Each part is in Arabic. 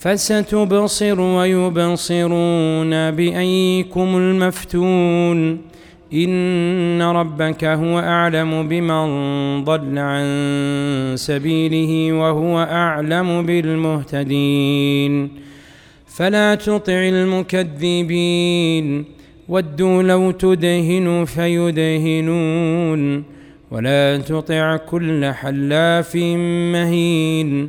فستبصر ويبصرون بأيكم المفتون إن ربك هو أعلم بمن ضل عن سبيله وهو أعلم بالمهتدين. فلا تطع المكذبين ودوا لو تدهن فيدهنون ولا تطع كل حلاف مهين.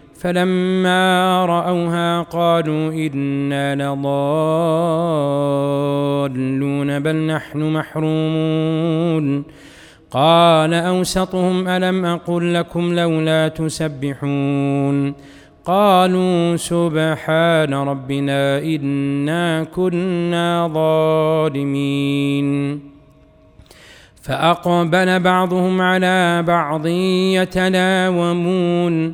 فلما رأوها قالوا إنا لضالون بل نحن محرومون. قال أوسطهم ألم أقل لكم لولا تسبحون؟ قالوا سبحان ربنا إنا كنا ظالمين. فأقبل بعضهم على بعض يتلاومون.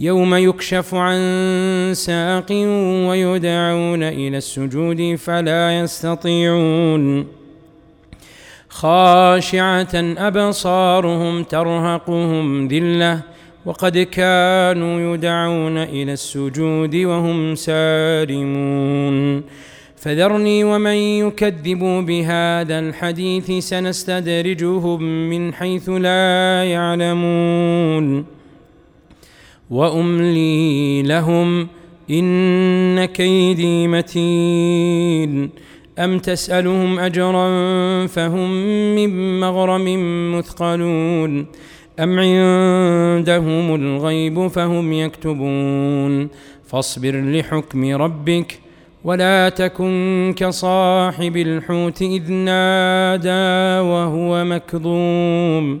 يوم يكشف عن ساق ويدعون إلى السجود فلا يستطيعون. خاشعة أبصارهم ترهقهم ذلة وقد كانوا يدعون إلى السجود وهم سالمون. فذرني ومن يكذب بهذا الحديث سنستدرجهم من حيث لا يعلمون. وأملي لهم إن كيدي متين. أم تسألهم أجرا فهم من مغرم مثقلون. أم عندهم الغيب فهم يكتبون. فاصبر لحكم ربك ولا تكن كصاحب الحوت إذ نادى وهو مكظوم.